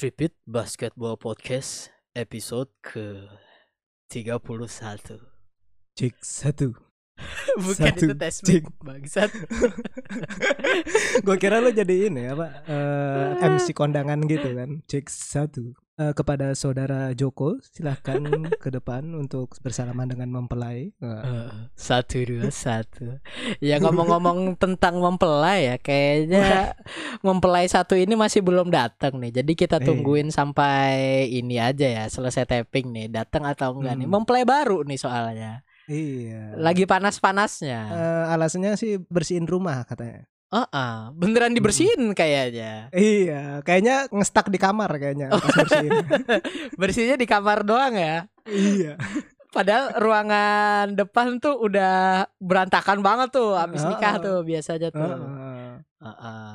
Tripit Basketball Podcast episode ke 31 Cek satu. Bukan Satu, itu tes cek. bangsat Gue kira lo jadi ini apa eh, MC kondangan gitu kan. Cek satu. Eh, kepada saudara Joko silahkan ke depan untuk bersalaman dengan mempelai. Eh, Satu dua satu Ya ngomong-ngomong tentang mempelai ya Kayaknya mempelai satu ini masih belum datang nih Jadi kita Iya. tungguin sampai ini aja ya Selesai tapping nih Datang atau enggak nih Hmm. Mempelai baru nih soalnya iya. Lagi panas-panasnya Eh, alasannya sih bersihin rumah katanya. Heeh, beneran dibersihin kayaknya. Iya, kayaknya ngestak di kamar kayaknya bersihin. Bersihnya di kamar doang ya. iya. Padahal ruangan depan tuh udah berantakan banget tuh habis nikah Heeh. tuh biasanya tuh. Heeh. Heeh.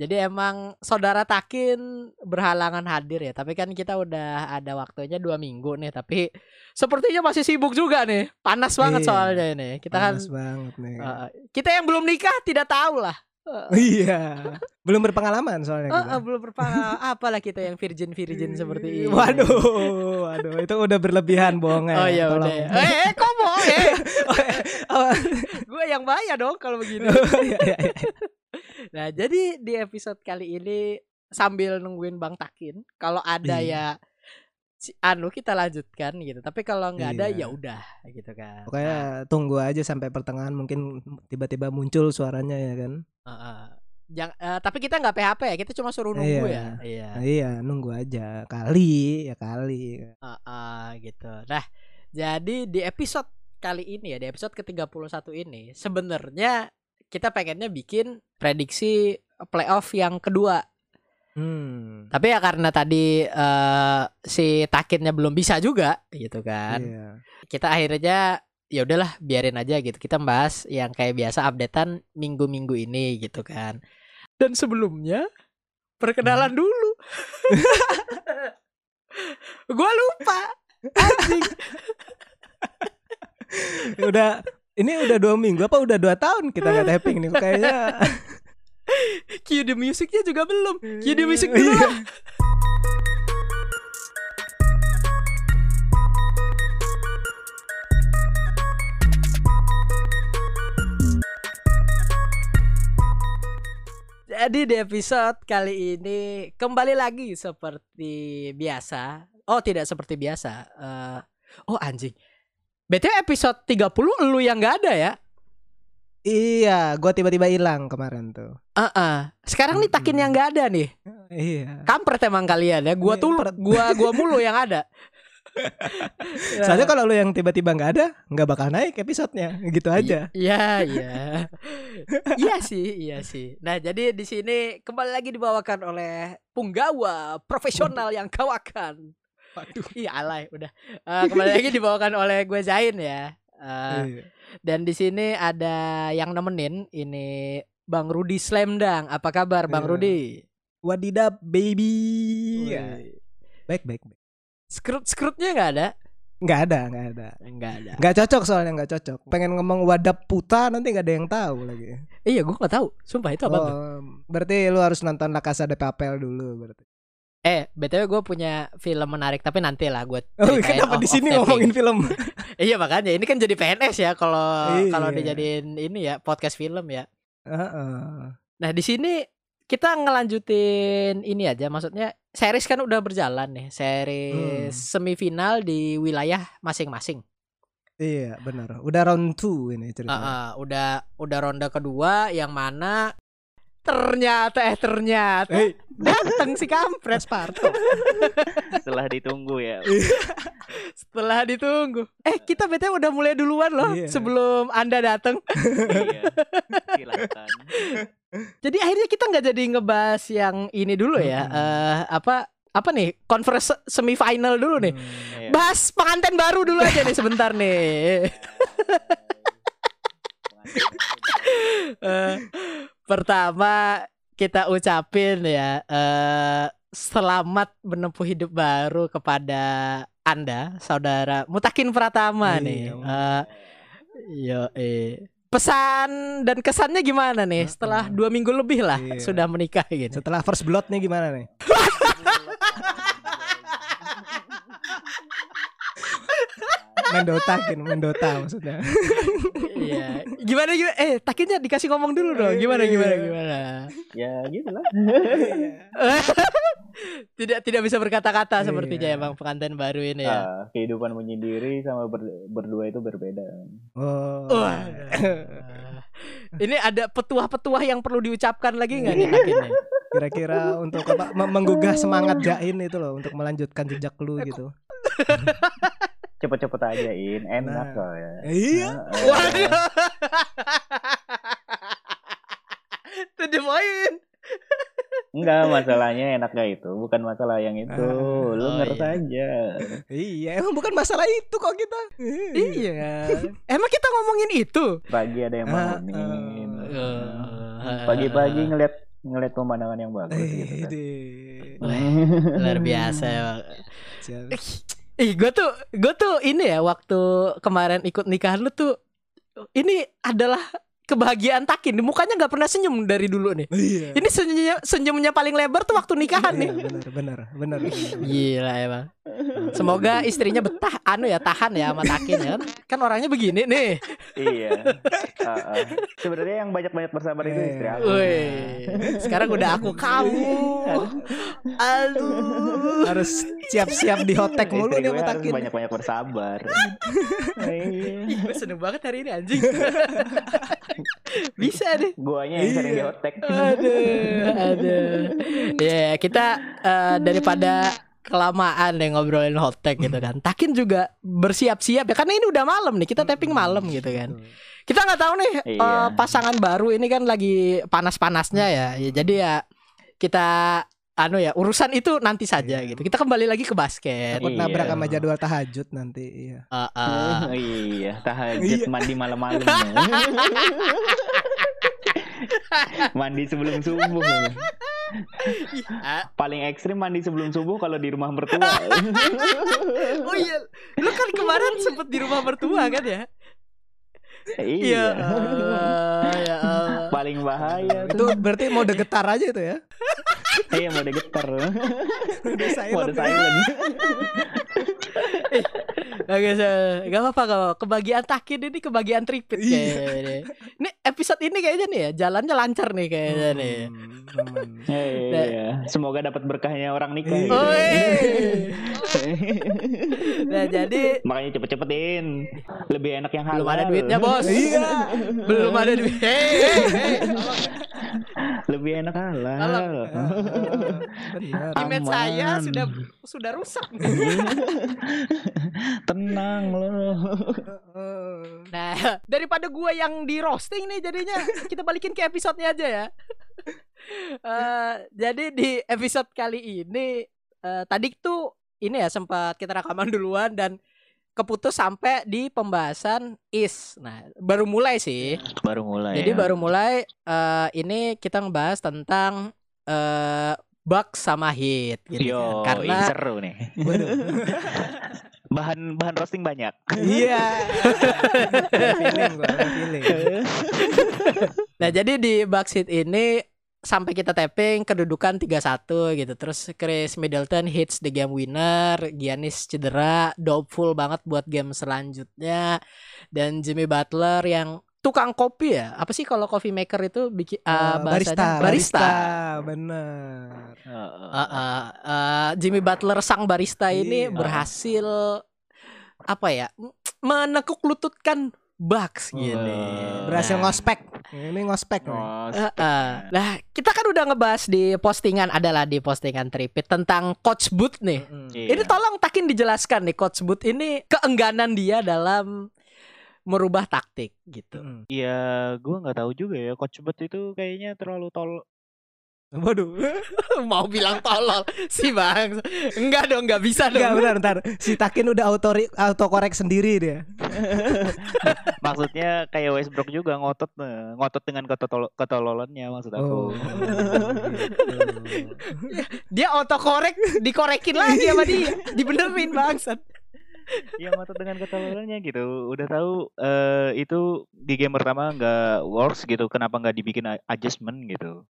Jadi emang saudara Takin berhalangan hadir ya. Tapi kan kita udah ada waktunya dua minggu nih. Tapi sepertinya masih sibuk juga nih. Panas banget Iya, soalnya ini. Kita kan Panas banget nih. Heeh. kita yang belum nikah tidak tahu lah. Iya. Belum berpengalaman soalnya kita. Heeh, belum berpengalaman. Apalah kita yang virgin virgin seperti ini. Waduh, waduh, itu udah berlebihan bohongnya. Oh iya Tolong. udah. ya. Eh, eh kok mau eh? Oh, eh, oh, Gue yang bahaya dong kalau begini. iya, iya, iya. Nah, jadi di episode kali ini sambil nungguin Bang Takin, kalau ada Iya. ya si anu kita lanjutkan gitu. Tapi kalau nggak ada Iya. ya udah gitu kan. Pokoknya tunggu aja sampai pertengahan mungkin tiba-tiba muncul suaranya ya kan. Nah, heeh. Jang- eh, tapi kita nggak PHP ya, kita cuma suruh nunggu Iya. ya. Iya. Nah, iya, nunggu aja. Kali ya kali. Heeh, gitu. Nah, jadi di episode kali ini ya, di episode ke-31 ini sebenarnya kita pengennya bikin prediksi playoff yang kedua Hmm. Tapi ya karena tadi eh, si Takinnya belum bisa juga gitu kan. Iya. Kita akhirnya ya udahlah biarin aja gitu. Kita bahas yang kayak biasa updatean minggu-minggu ini gitu kan. Dan sebelumnya perkenalan dulu. Gua lupa. Anjing. udah ini udah dua minggu apa udah dua tahun kita nggak tapping nih kayaknya. Cue the musicnya juga belum. Cue the music dulu Iya. lah. Jadi di episode kali ini kembali lagi seperti biasa. Oh, tidak seperti biasa. Eh, oh anjing. BTW episode 30 lu yang nggak ada ya? Iya, gua tiba-tiba hilang kemarin tuh. Heeh. Sekarang nih Takin yang nggak ada nih. Iya. Kampret emang kalian ya. Gua Iya, tuh gua gua mulu yang ada. Soalnya kalau lu yang tiba-tiba nggak ada, nggak bakal naik episodenya, gitu aja. Iya, iya. iya sih, iya sih. Nah, jadi di sini kembali lagi dibawakan oleh punggawa profesional yang kau akan. Waduh. Iya, alay, udah. Eh, kembali lagi dibawakan oleh gue Zain ya. Eh, Iya. dan di sini ada yang nemenin ini Bang Rudi Slamdang. Apa kabar Bang Iya. Rudi? Wadidap baby. Ya. Wih. Baik baik baik. Skrut-skrutnya nggak ada? Nggak ada nggak ada. Enggak ada. Nggak cocok soalnya nggak cocok. Pengen ngomong wadap puta nanti nggak ada yang tahu lagi. Iya, gua nggak tahu. Sumpah itu apa tuh? Oh, berarti lu harus nonton La Casa de Papel dulu berarti. Eh, btw gue punya film menarik tapi nanti lah gue. Oh, kenapa di sini ngomongin film? Iya makanya ini kan jadi PNS ya kalau Iya. kalau dijadiin ini ya podcast film ya. Heeh. Nah di sini kita ngelanjutin ini aja, maksudnya series kan udah berjalan nih, series Hmm. semifinal di wilayah masing-masing. Iya benar. Udah round 2 ini ceritanya. ah, udah udah ronde kedua yang mana ternyata eh ternyata Eh, datang si kampret Sparto. setelah ditunggu ya. setelah ditunggu. Eh kita btw udah mulai duluan loh Iya. sebelum anda datang. iya. Silakan. Jadi akhirnya kita nggak jadi ngebahas yang ini dulu ya. Mm-mm. eh apa apa nih? Conference semifinal dulu nih. Hmm. Iya. Bahas pengantin baru dulu aja nih sebentar nih. Eh, pertama kita ucapin ya eh selamat menempuh hidup baru kepada Anda, saudara Mutakin Pratama Iya, nih. Om. Eh, yo, eh. Pesan dan kesannya gimana nih setelah dua minggu lebih lah Iya. sudah menikah gitu. Setelah first blood nih gimana nih? main Dota Kin, main Dota maksudnya. Iya. Gimana gimana? Eh, takinnya dikasih ngomong dulu dong. Gimana gimana gimana? Ya gitu lah. tidak tidak bisa berkata-kata Iya. sepertinya emang pengantin baru ini ya. Ah, kehidupan menyendiri sama ber- berdua itu berbeda. Oh. Wah. ini ada petuah-petuah yang perlu diucapkan lagi nggak nih takinnya? Kira-kira untuk apa me- menggugah semangat Jain itu loh untuk melanjutkan jejak lu gitu. Cepet-cepet aja in, enak Nah. kok ya. Iya. Heeh. Waduh. To the point. Enggak, masalahnya enak gak itu, bukan masalah yang itu. Ah. Lu Oh, ngerti iya. aja. Iya, emang bukan masalah itu kok kita. Iya. Emang kita ngomongin itu? Pagi ada yang Ah, bangunin. ah. Pagi-pagi ngeliat ngeliat pemandangan yang bagus gitu kan. Eh, Luar biasa emang. Ih, gue tuh, gue tuh ini ya waktu kemarin ikut nikahan lu tuh, ini adalah kebahagiaan Takin. Mukanya nggak pernah senyum dari dulu nih. Iya. Ini senyumnya, senyumnya paling lebar tuh waktu nikahan nih. Iya, benar, benar, benar. Gila emang. Semoga istrinya betah, anu ya tahan ya sama Takin ya kan. Kan orangnya begini nih. iya. Ah. Sebenarnya yang banyak-banyak bersabar itu istri aku. Wih, sekarang udah aku kamu. Aduh. Harus siap-siap di hotek mulu nih sama Takin. banyak-banyak bersabar. Iya. Ih, gue seneng banget hari ini anjing. Bisa deh. Guanya yang sering diotek. Aduh, aduh. Ya, kita eh, daripada kelamaan deh ngobrolin hotek gitu kan. Takin juga bersiap-siap ya karena ini udah malam nih. Kita tapping malam gitu kan. Kita nggak tahu nih Iya. pasangan baru ini kan lagi panas-panasnya ya. ya. Jadi ya kita anu ya urusan itu nanti saja Iya. gitu. Kita kembali lagi ke basket. Takut Iya. nabrak sama jadwal tahajud nanti. Iya. Eh, eh. Oh, iya, tahajud Iya. mandi malam-malam. mandi sebelum subuh. Ah, Paling ekstrim mandi sebelum subuh kalau di rumah mertua. oh iya, lu kan kemarin sempet di rumah mertua kan ya? Iya. Allah, ya Allah. Paling bahaya Itu tuh. berarti mode getar aja itu ya. Iya mode getar. Mode silent. Mode silent. Oke, so, gak apa-apa gak apa-apa. Kebagian takin ini kebagian tripit Iya. kayaknya. Ini episode ini kayaknya nih ya, jalannya lancar nih kayaknya nih. Hmm, aman. Iya. Semoga dapat berkahnya orang nikah. Iya. gitu. Oh. Nah, jadi Makanya cepet-cepetin. Lebih enak yang halal. belum ada duitnya, Bos. Iya. Belum ada duit. Hei, hei, hei. Lebih enak halal. Halal. Benar. Image saya sudah sudah rusak. Tenang loh. Nah, daripada gua yang di roasting nih jadinya kita balikin ke episodenya aja ya. Eh, jadi di episode kali ini eh, tadi tuh ini ya sempat kita rekaman duluan dan keputus sampai di pembahasan is. Nah, baru mulai sih. Baru mulai. Jadi ya. baru mulai eh, ini kita ngebahas tentang eh bug sama hit gitu Yo, kan. Karena ini seru nih. bahan bahan roasting banyak. Iya. Ada feeling gua, ada feeling. Nah, jadi di Backseat ini sampai kita tapping kedudukan 3-1 gitu. Terus Chris Middleton hits the game winner, Giannis cedera, doubtful banget buat game selanjutnya. Dan Jimmy Butler yang tukang kopi ya. Apa sih kalau coffee maker itu bikin Eh, bahasanya barista, barista. bener. Uh, uh, uh, Jimmy Butler sang barista ini Iya. berhasil apa ya? menekuk lututkan Bucks gini. Berhasil Nah. ngospek. Ini ngospek nih. Oh, Heeh. Nah, kita kan udah ngebahas di postingan adalah di postingan Tripit tentang Coach Boot nih. Mm. Iya. Ini tolong Takin dijelaskan nih Coach Boot ini keengganan dia dalam merubah taktik gitu. Iya, gua nggak tahu juga ya. Coach Bud itu kayaknya terlalu tol. Waduh. Mau bilang tolol si Bang. Enggak dong, enggak bisa Enggak dong. benar ntar si Takin udah auto auto korek sendiri dia. Maksudnya kayak Westbrook juga ngotot eh, ngotot dengan ketol ketololannya maksud aku. Oh. gitu. Dia autokorek dikorekin lagi sama dia, dibenerin bangsat. Iya ngotot dengan ketololannya gitu. Udah tahu eh, itu di game pertama nggak works gitu. Kenapa nggak dibikin adjustment gitu?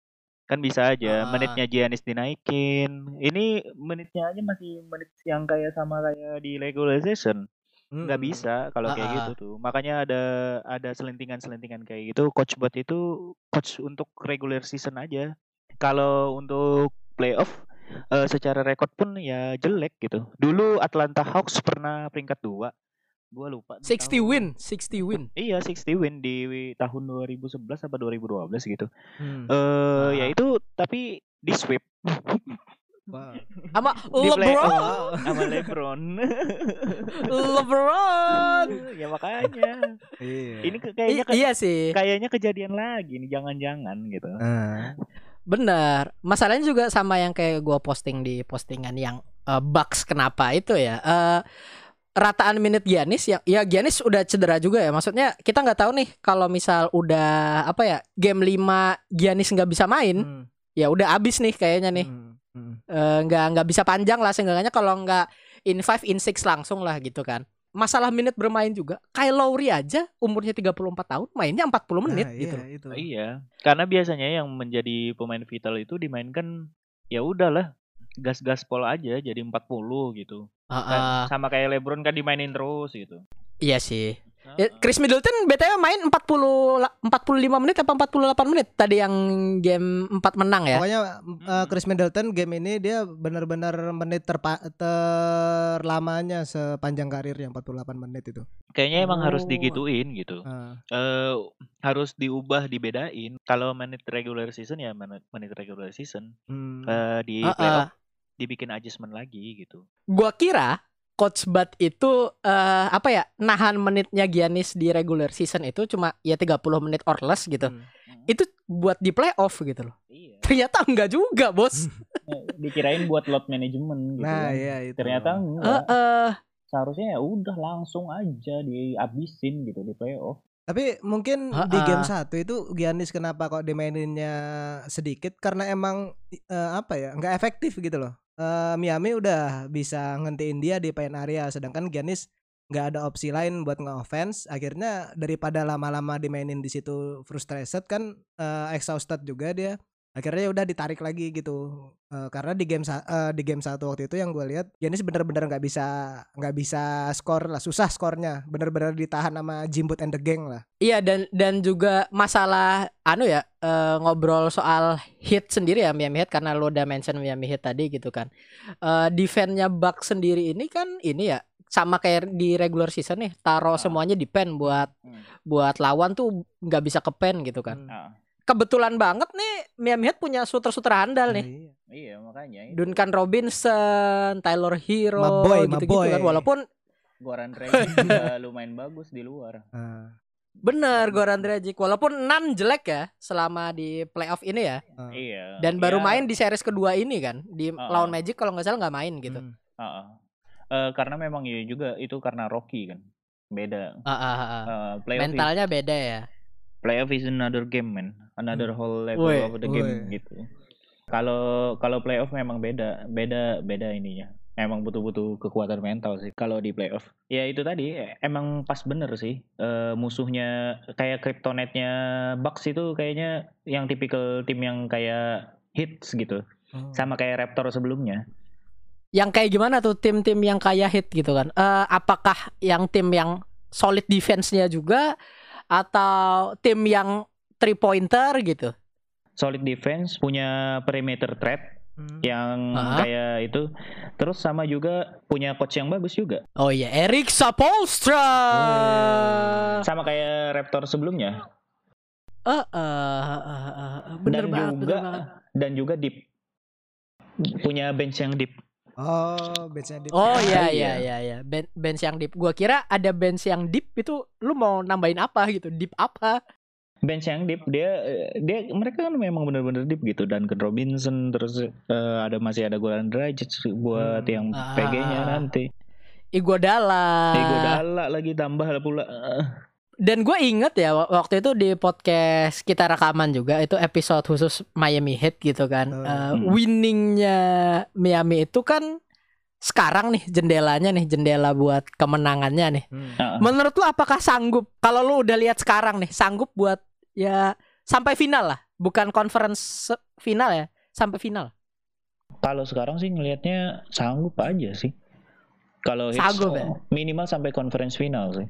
Kan bisa aja Ah. menitnya Giannis dinaikin. Ini menitnya aja masih menit yang kayak sama kayak di regular season. nggak bisa kalau kayak Ah, gitu tuh makanya ada ada selentingan-selentingan kayak gitu coach buat itu coach untuk regular season aja kalau untuk playoff eh, secara rekod pun ya jelek gitu dulu Atlanta Hawks pernah peringkat dua gua lupa di 60 tahun- win, 60 win. iya 60 win di tahun 2011 apa 2012 gitu Hmm. eh ya Ah. itu tapi di sweep Wow. Sama LeBron. sama LeBron LeBron. ya makanya Iya. ini kayaknya I- ke- iya sih. kayaknya kejadian lagi nih jangan-jangan gitu Ah. Bener. Masalahnya juga sama yang kayak gua posting di postingan yang Bucks kenapa itu ya. Eh rataan menit Giannis ya ya Giannis udah cedera juga ya. Maksudnya kita nggak tahu nih kalau misal udah apa ya game 5 Giannis nggak bisa main, Hmm. ya udah abis nih kayaknya nih. Hmm. Hmm. Eh, nggak nggak bisa panjang lah seenggaknya kalau nggak in 5 in 6 langsung lah gitu kan. Masalah menit bermain juga. Kyle Lowry aja umurnya 34 tahun mainnya 40 menit Nah, gitu. Iya, itu. Iya, karena biasanya yang menjadi pemain vital itu dimainkan ya udahlah gas-gas pol aja jadi 40 gitu. Kan ah, sama kayak LeBron kan dimainin terus gitu. iya sih. Ya. Chris Middleton BTW main 40 la- 45 menit apa 48 menit tadi yang game 4 menang ya. Pokoknya uh, Chris Middleton game ini dia benar-benar menit terpa- terlamanya sepanjang karirnya 48 menit itu. Kayaknya emang harus Oh. digituin gitu. Ah. Eh harus diubah dibedain. Kalau menit regular season ya menit, menit regular season. Hmm. Eh di Ah, ah. playoff dibikin adjustment lagi gitu. Gua kira Coach Bud itu eh, apa ya nahan menitnya Giannis di regular season itu cuma ya 30 menit or less gitu. Hmm. Itu buat di playoff gitu loh. Iya. Ternyata enggak juga, Bos. dikirain buat load management gitu Nah, kan. iya itu. Ternyata enggak. eh, Seharusnya ya udah langsung aja dihabisin gitu di playoff. Tapi mungkin Ah, di game satu itu Giannis kenapa kok dimaininnya sedikit karena emang eh, apa ya nggak efektif gitu loh. Eh, Miami udah bisa ngentiin dia di paint area sedangkan Giannis nggak ada opsi lain buat nge-offense. Akhirnya daripada lama-lama dimainin di situ frustrated kan eh, exhausted juga dia akhirnya ya udah ditarik lagi gitu Eh, karena di game eh, di game satu waktu itu yang gue lihat Giannis bener-bener nggak bisa nggak bisa skor lah susah skornya bener-bener ditahan sama Jimbut and the gang lah Iya dan dan juga masalah anu ya eh, ngobrol soal hit sendiri ya Miami Heat karena lo udah mention Miami Heat tadi gitu kan. Eh defense-nya Bucks sendiri ini kan ini ya sama kayak di regular season nih taruh Ah. semuanya di pen buat Hmm. buat lawan tuh nggak bisa ke pen gitu kan. Hmm. Kebetulan banget nih Miami Heat punya shooter-shooter handal nih. Iya. Iya makanya itu. Duncan Robinson, Tyler Hero My boy, my gitu-gitu boy. kan walaupun Goran Dragic juga lumayan bagus di luar. Ah, bener Goran Dragic walaupun Nan jelek ya selama di playoff ini ya. ah. Iya. Dan baru ya, main di series kedua ini kan di Ah. lawan Magic kalau nggak salah nggak main gitu. Hmm. Heeh. Eh, karena memang iya juga itu karena Rocky kan. Beda. Ah. Eh, playoff is, Mentalnya beda ya. Playoff is another game man. Another whole level of the game gitu. Kalau kalau playoff memang beda, beda beda ininya. Emang butuh-butuh kekuatan mental sih kalau di playoff. Ya itu tadi e- emang pas bener sih. Eh, musuhnya kayak kryptonite-nya Bucks itu kayaknya yang tipikal tim yang kayak hits gitu. Oh. Sama kayak Raptor sebelumnya. Yang kayak gimana tuh tim-tim yang kayak hit gitu kan? Eh, apakah yang tim yang solid defense-nya juga atau tim yang three pointer gitu? Solid defense, punya perimeter threat Hmm. yang Ah. kayak itu. Terus sama juga punya coach yang bagus juga. Oh iya, Eric Sapolstra. Sama kayak Raptor sebelumnya. Eh, eh, eh, eh, eh, bener Dan banget, juga bener banget. dan juga deep. Punya bench yang deep. Oh, benchnya di Oh iya Iya. iya iya iya. Ben- bench yang deep. Gua kira ada bench yang deep itu lu mau nambahin apa gitu? Deep apa? Bench yang deep dia dia mereka kan memang benar-benar deep gitu dan Robinson terus eh, ada masih ada Goran Dragic buat Hmm. yang Ah. PG-nya nanti. Iguodala. Iguodala lagi tambah pula. Dan gue inget ya wak- waktu itu di podcast kita rekaman juga itu episode khusus Miami Heat gitu kan. Oh. Eh, Hmm. winningnya Miami itu kan sekarang nih jendelanya nih jendela buat kemenangannya nih. Hmm. Menurut lu apakah sanggup? Kalau lu udah lihat sekarang nih sanggup buat ya sampai final lah, bukan conference final ya, sampai final. Kalau sekarang sih ngelihatnya sanggup aja sih. Kalau Sanggup ya? minimal sampai conference final sih.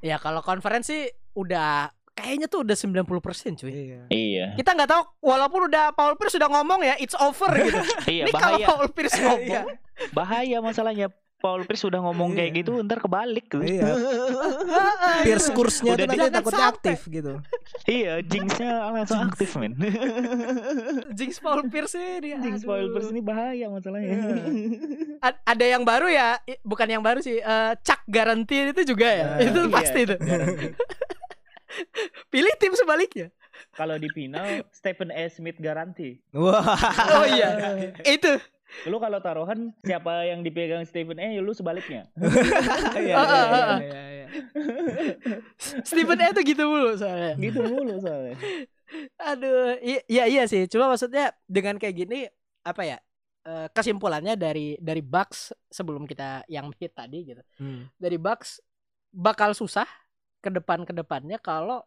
Ya kalau konferensi udah kayaknya tuh udah 90% cuy. Iya. Iya. Kita nggak tahu walaupun udah Paul Pierce sudah ngomong ya it's over gitu. Iya Ini kalau bahaya Paul Pierce ngomong bahaya masalahnya Paul Pierce sudah ngomong kayak Iya. gitu ntar kebalik tuh. Iya. Pierce kursnya Udah tuh nanti takutnya aktif gitu. iya, jinxnya langsung aktif men. Jinx Paul Pierce ini. Jinx aduh. Paul Pierce ini bahaya masalahnya. A- ada yang baru ya, bukan yang baru sih. eh Chuck Garanti itu juga ya. Nah, itu iya, pasti itu. Pilih tim sebaliknya. Kalau di final Stephen A. Smith garanti. Wah. Oh iya. itu. Lu kalau taruhan siapa yang dipegang Stephen A. lu sebaliknya. Iya, iya, ah, iya, ah. iya, iya. Stephen A itu gitu mulu soalnya. gitu mulu soalnya. Aduh, iya iya sih. Cuma maksudnya dengan kayak gini apa ya? eh, kesimpulannya dari dari Bucks sebelum kita yang hit tadi gitu. Hmm. Dari Bucks bakal susah ke depan ke depannya kalau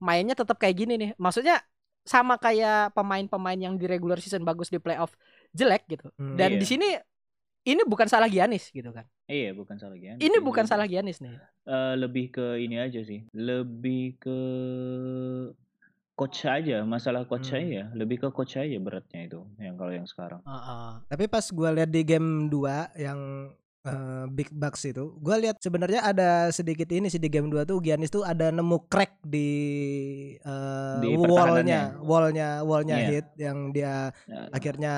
mainnya tetap kayak gini nih. Maksudnya sama kayak pemain-pemain yang di regular season bagus di playoff jelek gitu. Hmm. Dan Iya. di sini ini bukan salah Giannis gitu kan. Iya, bukan salah Giannis. Ini bukan salah Giannis nih. Eh, lebih ke ini aja sih. Lebih ke coach aja, masalah coach Hmm. aja, lebih ke coach aja beratnya itu yang kalau yang sekarang. Heeh. Tapi pas gua lihat di game 2 yang eh, Big Bucks itu, gua lihat sebenarnya ada sedikit ini sih di game 2 tuh Giannis tuh ada nemu crack di eh, Di wallnya, wallnya, wallnya Iya. hit yang dia Ya, akhirnya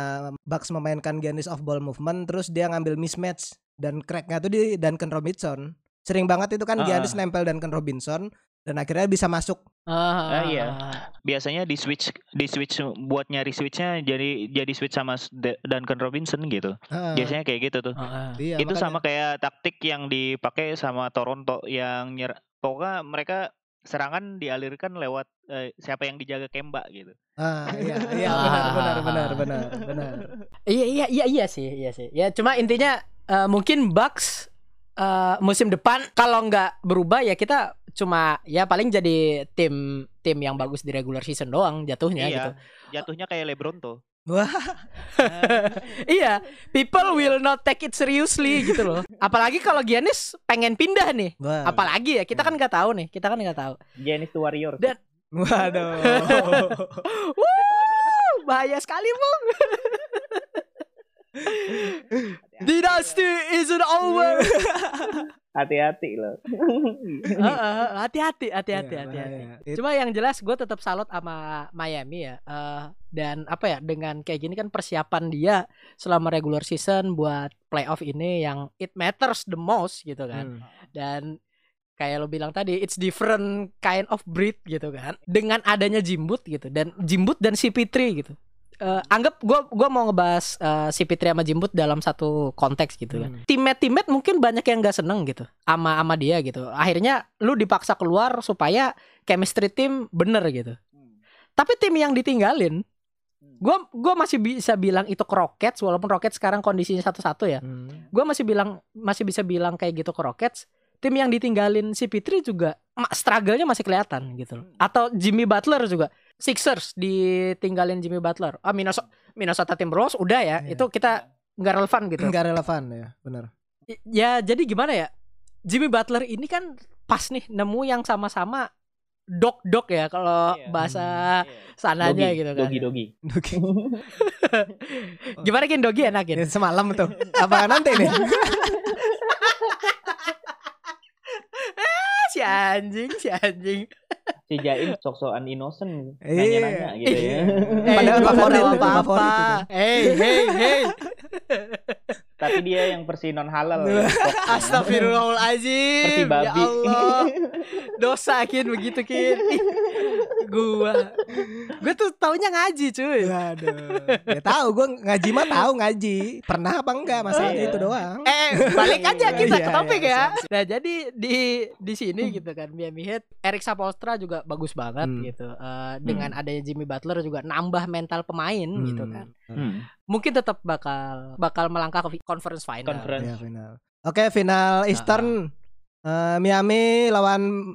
Bucks memainkan Giannis off ball movement terus dia ngambil mismatch dan cracknya tuh di Duncan Robinson. Sering banget itu kan Ah. Giannis nempel Duncan Robinson dan akhirnya bisa masuk. Ah, Ah, iya. Biasanya di switch di switch buat nyari switchnya jadi jadi switch sama Duncan Robinson gitu. Ah, Biasanya kayak gitu tuh. Heeh. iya, itu makanya- sama kayak taktik yang dipakai sama Toronto yang nyer pokoknya mereka serangan dialirkan lewat eh, siapa yang dijaga Kemba gitu. Ah, iya, iya Ah. benar benar benar benar benar. Iya iya iya iya sih iya sih. Ya cuma intinya eh, mungkin Bucks eh, musim depan kalau nggak berubah ya kita cuma ya paling jadi tim tim yang bagus di regular season doang jatuhnya gitu. iya. Jatuhnya kayak LeBron tuh. Wah, iya, people will not take it seriously gitu loh. Apalagi kalau Giannis pengen pindah nih. wah. Apalagi ya kita kan nggak tahu nih, kita kan nggak tahu. Giannis the Warrior. Dan- Waduh. Wuh, bahaya sekali bung. Dynasty isn't over. Hati-hati loh. Heeh, Hati-hati, hati-hati, Iya, hati-hati. Cuma yang jelas gue tetap salut sama Miami ya. Eh, dan apa ya dengan kayak gini kan persiapan dia selama regular season buat playoff ini yang it matters the most gitu kan. Hmm. Dan kayak lo bilang tadi it's different kind of breed gitu kan. Dengan adanya Jimbut gitu dan Jimbut dan CP3 gitu. Eh, anggap gue gua mau ngebahas eh, CP3 sama Jimbut dalam satu konteks gitu kan. Hmm. Teammate teammate mungkin banyak yang gak seneng gitu sama sama dia gitu. Akhirnya lu dipaksa keluar supaya chemistry tim bener gitu. Tapi tim yang ditinggalin, gua gua masih bisa bilang itu ke Rockets walaupun Rockets sekarang kondisinya satu-satu ya. Hmm. Gua masih bilang masih bisa bilang kayak gitu ke Rockets. Tim yang ditinggalin si Pitri juga struggle-nya masih kelihatan gitu loh. Atau Jimmy Butler juga. Sixers ditinggalin Jimmy Butler. Ah Minnesota Minnesota Timberwolves udah ya. Iya. Itu kita nggak relevan gitu. Nggak relevan ya, benar. Ya jadi gimana ya? Jimmy Butler ini kan pas nih nemu yang sama-sama dok dok ya kalau Iya. bahasa sananya gitu kan. Dogi dogi. Oke. Gimana kin dogi enakin? Ini Semalam tuh. Apa nanti nih? si anjing, si anjing. Si Jaim sok-sokan innocent Iya. nanya-nanya gitu ya. Eh, Padahal favorit favorit itu. Hey, hey, hey. Tapi dia yang versi non halal. Iya. Astagfirullahaladzim. Ya babi. Allah. Dosa kin begitu kin. Gua. Gua tuh taunya ngaji cuy. Waduh. Ya tahu gue ngaji mah tahu ngaji. Pernah apa enggak masalahnya Iya. itu doang. Eh, balik aja kita Iya, ke topik iya, ya. Nah, jadi di di sini gitu kan Miami Heat, Eric Sapolstra juga bagus banget Hmm. gitu. Eh, dengan adanya Jimmy Butler juga nambah mental pemain gitu Hmm. kan. Hmm. Mungkin tetap bakal bakal melangkah ke conference final. Conference. Ya, final. Oke, final Eastern Eh, Miami lawan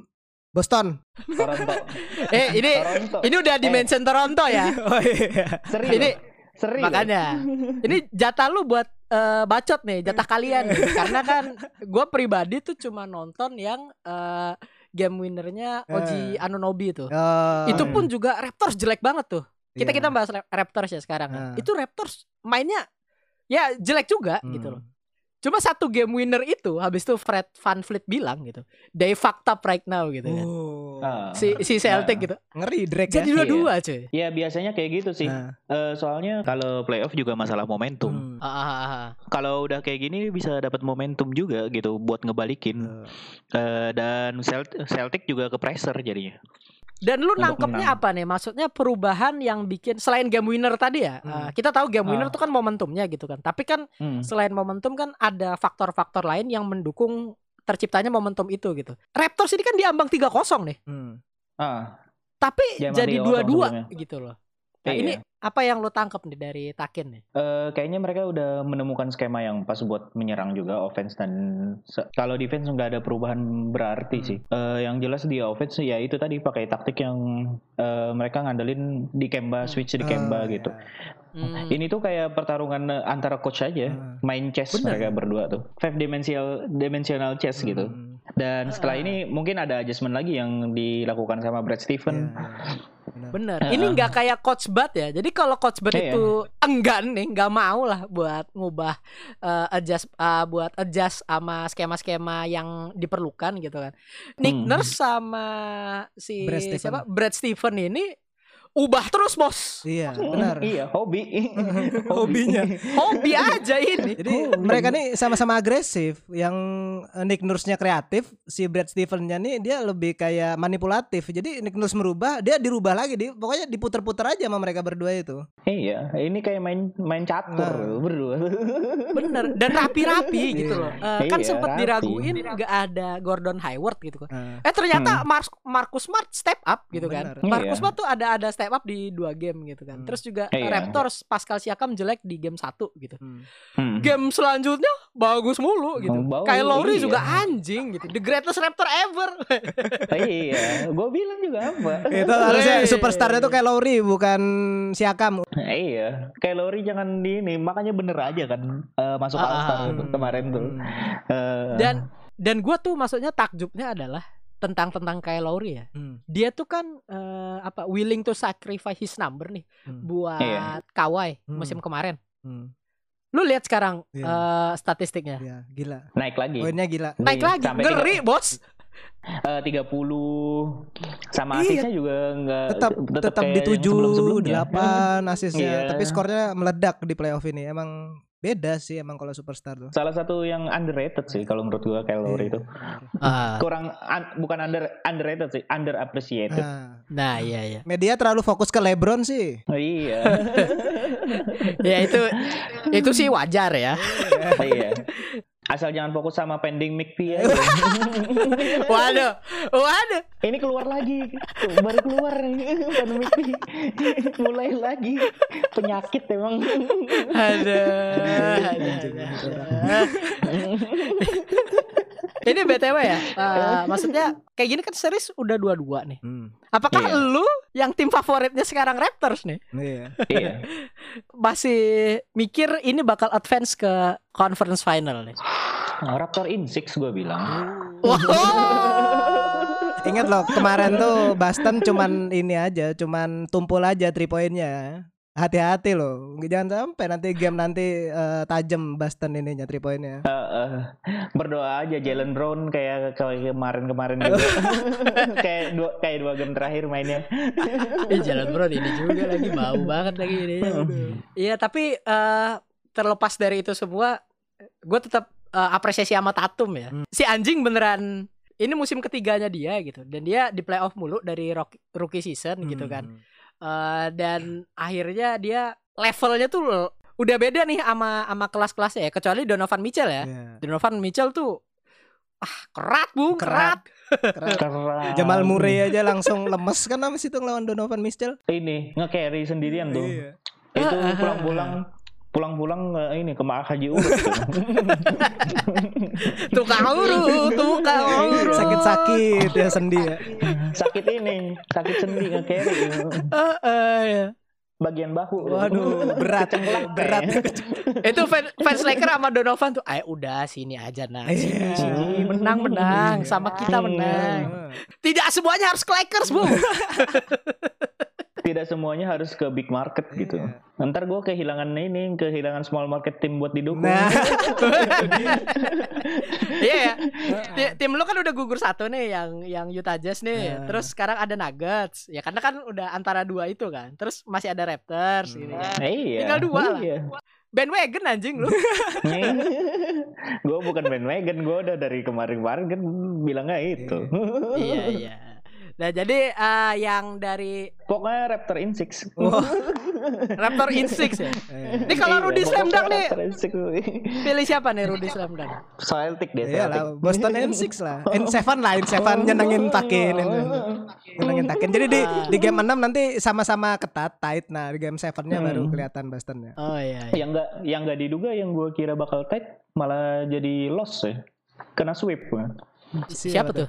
Boston. Toronto. Eh, ini Toronto. ini udah di Eh. Toronto ya. Oh iya. Seri Ini. Seri makanya ini jatah lu buat eh, bacot nih jatah kalian nih. karena kan gue pribadi tuh cuma nonton yang eh, game winnernya Oji Anunobi itu. Oh, itu iya. pun juga Raptors jelek banget tuh. Kita Iya. kita bahas Rap- Raptors ya sekarang. Ah. Itu Raptors mainnya ya jelek juga Hmm. gitu loh. Cuma satu game winner itu habis itu Fred Van Fleet bilang gitu. They fucked up right now gitu kan. Oh. Ah. Si si Celtic Nah. gitu. Ngeri Drake Jadi ya. dua-dua cuy. Ya biasanya kayak gitu sih. Nah, Eh, soalnya Kalau playoff juga masalah momentum. hmm. Ah, ah, ah, ah. Kalau udah kayak gini bisa dapat momentum juga gitu buat ngebalikin. Tuh. Eh, dan Celt- Celtic juga ke pressure jadinya. Dan lu Untuk nangkepnya menang. apa nih? Maksudnya perubahan yang bikin selain game winner tadi ya. Hmm. eh, kita tahu game winner Ah. itu kan momentumnya gitu kan. Tapi kan hmm, selain momentum kan ada faktor-faktor lain yang mendukung terciptanya momentum itu gitu. Raptors ini kan diambang 3-0 nih. Hmm. ah, Tapi Diambang jadi 3-0 dua-dua sebelumnya. gitu loh. Nah, Iya. ini apa yang lu tangkap nih dari Takin nih? Eh, kayaknya mereka udah menemukan skema yang pas buat menyerang juga offense dan kalau defense nggak ada perubahan berarti Hmm. sih. Eh, yang jelas di offense ya itu tadi pakai taktik yang eh, mereka ngandelin di Kemba switch di Kemba gitu. ya. Hmm. Ini tuh kayak pertarungan antara coach aja, Hmm. main chess Bener. mereka berdua tuh. Five dimensional dimensional chess gitu. Dan setelah Ah. ini mungkin ada adjustment lagi yang dilakukan sama Brad Stephen. Iya, iya. Benar. Bener. Heeh. Ini nggak kayak Coach Bud ya. Jadi kalau Coach Bud Iya. itu enggan nih, nggak mau lah buat ngubah eh, adjust eh, buat adjust sama skema-skema yang diperlukan gitu kan. Nick Hmm. Nurse sama si Brad siapa Brad Stephen ini ubah terus bos. Iya, benar. Iya, hobi. Hobinya. Hobi aja ini. Jadi mereka nih sama-sama agresif. Yang eh, Nick Nurse-nya kreatif, si Brad Stevens-nya nih dia lebih kayak manipulatif. Jadi Nick Nurse merubah, dia dirubah lagi. Di, pokoknya diputer-puter aja sama mereka berdua itu. Iya, ini kayak main main catur Nah. berdua. Bener. Dan rapi-rapi gitu loh. Kan Iya, sempat rapi. diraguin nggak ada Gordon Hayward gitu kan. Nah, Eh ternyata Mar- Marcus Smart step up gitu kan. Bener. Marcus Iya. Smart tuh ada ada step up di dua game gitu kan. Hmm. Terus juga Iya. Raptors Pascal Siakam jelek di game satu gitu. hmm. Hmm. Game selanjutnya bagus mulu gitu. Oh, bau, Kyle Lowry iya. juga anjing gitu. The greatest Raptor ever. iya, gue bilang juga apa? Itu harusnya superstarnya tuh kayak Lowry bukan Siakam. iya, kayak Lowry jangan di ini, makanya bener aja kan eh, masuk Ah, All Star ah, itu kemarin tuh. Eh, dan dan gua tuh maksudnya takjubnya adalah tentang tentang Kyle Lowry ya. Hmm. Dia tuh kan eh, apa willing to sacrifice his number nih Hmm. buat Iya. Kawhi Hmm. musim kemarin. Hmm. Lu lihat sekarang Iya. eh, statistiknya. Ya, gila. naik lagi. Poinnya gila. Naik Iya, lagi, sampai ngeri tiga- bos. eh, 30 sama Iya. asisnya juga enggak Tetap tetap di 7 8 asisnya, Iya. tapi skornya meledak di playoff ini. Emang beda sih emang kalau superstar tuh. Salah satu yang underrated sih kalau menurut gua Kyle Lowry Iya. itu. Ah, Kurang un- bukan under underrated sih, underappreciated. Nah, nah iya iya. media terlalu fokus ke LeBron sih. Oh, iya. ya itu itu sih wajar ya. iya. Asal jangan fokus sama pending mic P aja. Waduh, waduh. Ini keluar lagi. Tuh, baru keluar nih pandemic P. Mulai lagi. Penyakit emang. Aduh. Ini btw ya, eh, maksudnya kayak gini kan series udah dua-dua nih. Hmm. Apakah Iya. lu yang tim favoritnya sekarang Raptors nih Iya. iya. masih mikir ini bakal advance ke conference final nih? Raptor in six gue bilang. Wow. Ingat loh kemarin tuh Boston cuman ini aja, cuman tumpul aja three poinnya. Hati-hati loh, jangan sampai nanti game nanti eh, tajam Boston ininya three poinnya. Eh, eh, berdoa aja Jalen Brown kayak kayak kemarin-kemarin juga. kayak dua kayak dua game terakhir mainnya. Ih, jalan bro ini juga lagi bau banget lagi ini. Iya tapi eh, terlepas dari itu semua, gue tetap eh, apresiasi sama Tatum ya. Hmm. Si anjing beneran ini musim ketiganya dia gitu dan dia di playoff mulu dari rookie season gitu kan. Eh, dan akhirnya dia levelnya tuh udah beda nih sama sama kelas-kelasnya ya kecuali Donovan Mitchell ya. Iya. Donovan Mitchell tuh ah kerat bung kerat. Kerat. Keren. Keren. Jamal Murray aja langsung lemes kan habis itu ngelawan Donovan Mitchell. ini nge-carry sendirian tuh. Iya. Itu pulang-pulang pulang-pulang eh, ini ke Maah Haji Urut. Tukang urut, tukang urut. Sakit-sakit ya sendi ya. sakit ini, sakit sendi nge-carry. Eh, eh, ya. bagian bahu. Waduh, berat, Kecengklak berat. itu fans, fans Lakers sama Donovan tuh, ayo udah sini aja nah, sini, Iya. sini. menang menang, sama kita Hmm. menang. Tidak semuanya harus ke Lakers bu. Tidak semuanya harus ke big market gitu. Iya. Ntar gue kehilangan ini, kehilangan small market tim buat didukung. Nah, Iya ya. Ti- Tim lu kan udah gugur satu nih yang yang Utah Jazz nih. Nah. Terus sekarang ada Nuggets. Ya karena kan udah antara dua itu kan. Terus masih ada Raptors Hmm. gitu kan. iya. Tinggal dua lah. Iya. Bandwagon anjing lu. gue bukan bandwagon, gue udah dari kemarin-kemarin kan bilangnya itu. iya iya. Nah jadi eh, yang dari Pokoknya Raptor in six. Raptor in Six ya. Ini kalau Iya, Rudy Slam pokoknya Dunk nih in six. pilih siapa nih Rudy Slam Dunk? Celtic deh, Iya Celtic. lah, Boston N6 lah. N7 lah, N7 nyenengin takin. Nyenengin takin. Jadi di di game 6 nanti sama-sama ketat, tight. Nah, di game 7-nya baru Hmm. kelihatan Bostonnya. Oh iya. iya. Yang enggak yang enggak diduga yang gue kira bakal tight malah jadi loss ya. Kena sweep. Siapa tuh?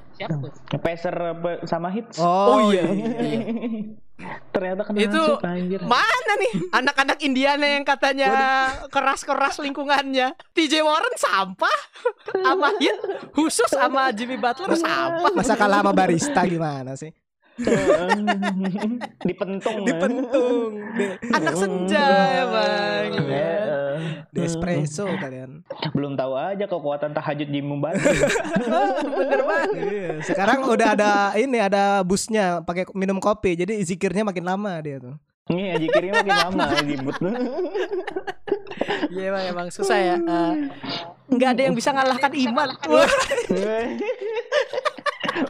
Pacer apa- sama hits. Oh, iya. Ternyata kena Itu sweep anjir. Mana nih anak-anak Indiana yang katanya keras-keras lingkungannya? TJ Warren sampah, sama Hit khusus sama Jimmy Butler sampah. Masa kalah sama barista gimana sih? Dipentung. ya. Dipentung. Di, Anak senja emang. Ya, eh. di espresso kalian. belum tahu aja kekuatan tahajud Jim membantu. Bener banget. Iya, sekarang udah ada ini ada busnya pakai minum kopi. Jadi zikirnya makin lama dia tuh. Iya, jikirnya makin lama ribut. Iya emang, emang susah ya. Eh, Nggak ada yang bisa ngalahkan iman.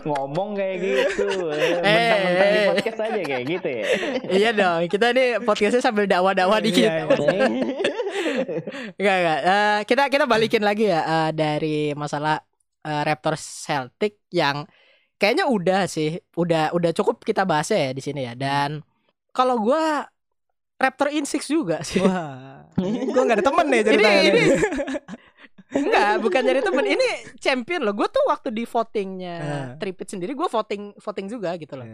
Ngomong kayak gitu. Eh, Mentang-mentang di eh. podcast aja kayak gitu ya. iya dong. Kita nih podcastnya sambil dakwah-dakwah dikit. Iya, iya. Enggak enggak. Eh, kita kita balikin lagi ya eh, dari masalah eh, Raptors Celtic yang kayaknya udah sih, udah udah cukup kita bahas ya di sini ya. Dan kalau gua Raptor in six juga sih. Wah, gua nggak ada temen nih ini ceritanya. ini nih. Enggak, bukan dari temen. Ini champion loh. Gue tuh waktu di votingnya Eh. Tripit sendiri, gue voting voting juga gitu loh.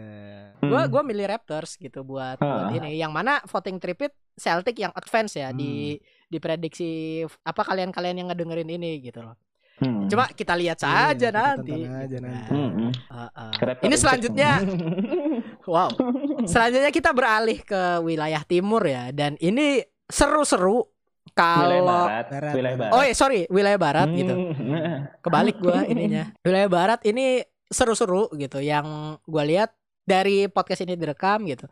Gua Hmm. gua milih Raptors gitu buat buat Ah. ini. Yang mana voting Tripit Celtic yang advance ya di diprediksi apa kalian-kalian yang ngedengerin ini gitu loh. Hmm. Coba kita lihat Iya, saja kita nanti. aja nanti. kan. Hmm, hmm. Heeh. Raptor Ini in selanjutnya wow. Selanjutnya kita beralih ke wilayah timur ya dan ini seru-seru Wilayah kalau barat. Barat, Wilayah barat. Oh, iya, sorry, wilayah barat gitu. Hmm. Kebalik gua ininya. Wilayah barat ini seru-seru gitu yang gua lihat dari podcast ini direkam gitu.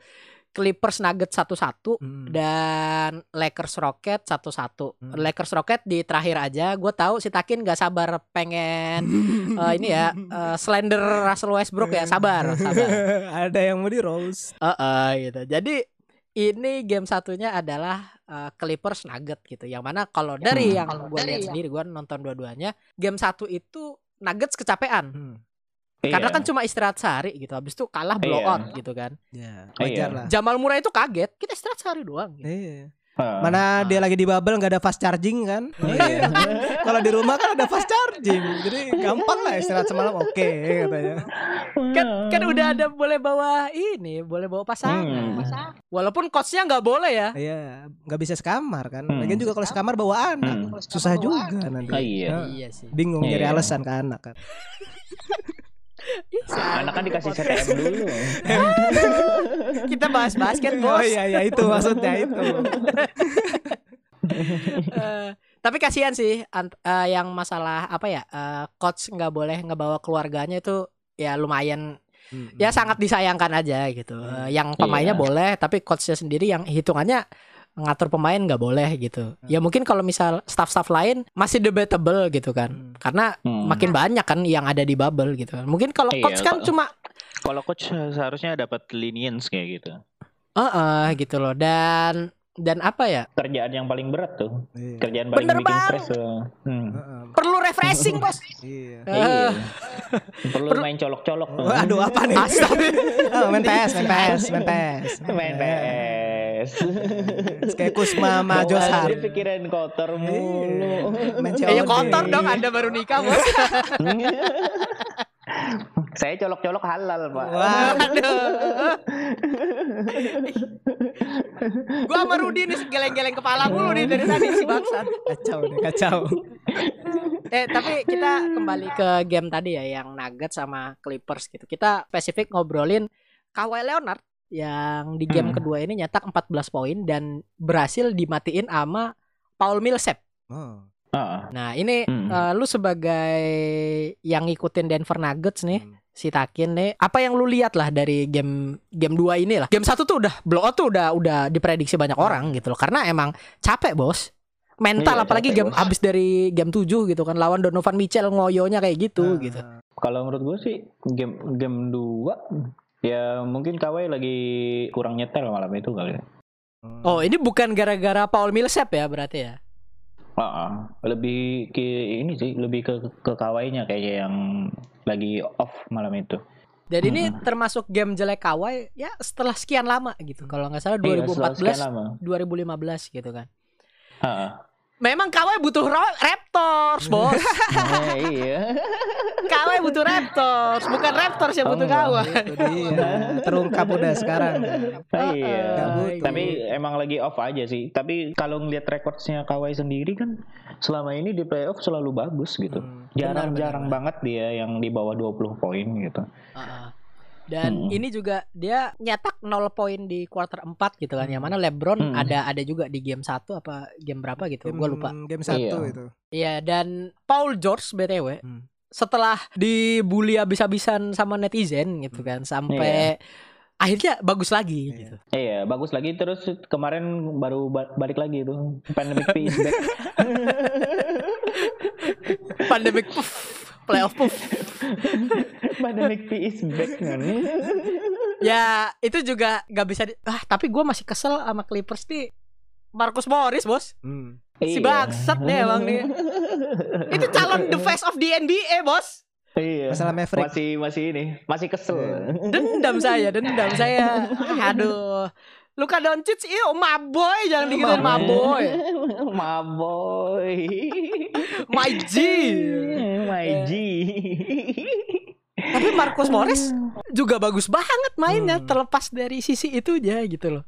Clippers Nuggets satu-satu Hmm. dan Lakers Rocket satu-satu. Hmm. Lakers Rocket di terakhir aja. Gue tahu si Takin gak sabar pengen eh, ini ya eh, slender Russell Westbrook ya. Sabar, sabar. ada yang mau di Rose. Eh, eh, gitu. Jadi ini game satunya adalah eh, Clippers Nugget gitu. Yang mana kalau dari Hmm. yang gue lihat sendiri, gue nonton dua-duanya, game satu itu Nuggets kecapean. Hmm. Karena Iya. kan cuma istirahat sehari gitu. Habis itu kalah blow Iya. out gitu kan. Ya, Iya. wajar lah. Jamal Murray itu kaget. Kita istirahat sehari doang. Gitu. Iya. Mana dia lagi di bubble nggak ada fast charging kan? Iya. Kalau di rumah kan ada fast charging, jadi gampang lah istirahat semalam. Oke katanya. Kan kan udah ada boleh bawa ini, boleh bawa pasangan. Hmm. Walaupun coachnya nggak boleh ya. Iya, nggak bisa sekamar kan. Hmm. Lagian juga kalau sekamar bawa anak, Hmm. susah juga nanti. Ah, iya. Nah, Iya sih. Bingung nyari Iya. alasan ke anak kan. Anak kan dikasih. CTM dulu. Kita bahas basket, Oh Bos. iya iya itu maksudnya itu. Eh, tapi kasihan sih eh, yang masalah apa ya eh, coach nggak boleh ngebawa keluarganya itu ya lumayan ya sangat disayangkan aja gitu yang pemainnya Iya. boleh tapi coachnya sendiri yang hitungannya ngatur pemain nggak boleh gitu ya mungkin kalau misal staff-staff lain masih debatable gitu kan Hmm. karena Hmm. makin banyak kan yang ada di bubble gitu kan mungkin kalau Iya, coach kan kalau- cuma Kalau coach seharusnya dapat lenience kayak gitu. eh eh, gitu loh dan dan apa ya Kerjaan yang paling berat tuh. Iya. Kerjaan paling Bener bikin banget. stres tuh. Hmm. Heeh, perlu refreshing bos Iya. Iya. Perlu main colok-colok Aduh apa nih? Astaga. Oh, main PS, main PS, main PS. Main PS. Kayak Kusma Hart. dia pikiran kotor Iya. mulu. Eh, ya COD. kotor dong Anda baru nikah bos Saya colok-colok halal, Pak. Waduh. Gua sama Rudi nih geleng-geleng kepala mulu nih dari tadi si Baksan. Kacau nih, kacau. Eh tapi kita kembali ke game tadi ya yang Nuggets sama Clippers gitu. Kita spesifik ngobrolin Kawhi Leonard yang di game Hmm. kedua ini nyetak 14 poin dan berhasil dimatiin sama Paul Millsap. Oh. Ah, Nah, ini Hmm. eh, lu sebagai yang ngikutin Denver Nuggets nih, Hmm. si Takin nih, apa yang lu lihat lah dari game game 2 ini lah. Game satu tuh udah blowout tuh udah udah diprediksi banyak orang gitu loh. Karena emang capek, Bos. Mental Iya, apalagi capek, game Bos. habis dari game 7 gitu kan lawan Donovan Mitchell ngoyonya kayak gitu Ah. gitu. Kalau menurut gue sih game game 2 ya mungkin Kawhi lagi kurang nyetel malam itu kali. ya. Oh, ini bukan gara-gara Paul Millsap ya berarti ya? Ah, ah. lebih ke ini sih, lebih ke ke Kawhi-nya kayaknya yang lagi off malam itu. Dan ini Hmm. termasuk game jelek Kawhi ya setelah sekian lama gitu. Kalau nggak salah Iya, setelah sekian 2014, lama. 2015 gitu kan. Ah, ah. Memang Kawhi butuh Raptors, Bos. Eh, iya. Kawhi butuh Raptors, bukan Raptors yang butuh Oh, enggak. Kawhi. Itu dia. Terungkap udah sekarang. iya. Tapi emang lagi off aja sih. Tapi kalau ngelihat rekordsnya Kawhi sendiri kan selama ini di playoff selalu bagus gitu. Hmm. Jarang-jarang benar. banget dia yang di bawah 20 poin gitu. Heeh. Dan Hmm. ini juga dia nyetak 0 poin di quarter 4 gitu kan. Yang mana LeBron Hmm. ada ada juga di game 1 apa game berapa gitu. Game, Gua lupa. Game satu Iya. itu. Iya, dan Paul George BTW Hmm. setelah dibully habis-habisan sama netizen gitu kan sampai akhirnya bagus lagi Iya. gitu. Iya, bagus lagi terus kemarin baru ba- balik lagi itu. Pandemic P is back. Pandemic puff, playoff puff. Pandemic P is back kan. Ya, itu juga gak bisa di... Ah, tapi gue masih kesel sama Clippers nih. Marcus Morris, Bos. Hmm. Si Iya. bangsat nih emang nih. Itu calon the face of the NBA, Bos. Iya. Masalah Maverick. Masih masih ini, masih kesel. Dendam saya, dendam saya. Aduh. Luka Doncic iyo maboy jangan digituin maboy. Maboy. My G. My G. Tapi Marcus Morris juga bagus banget mainnya Hmm. terlepas dari sisi itunya gitu loh.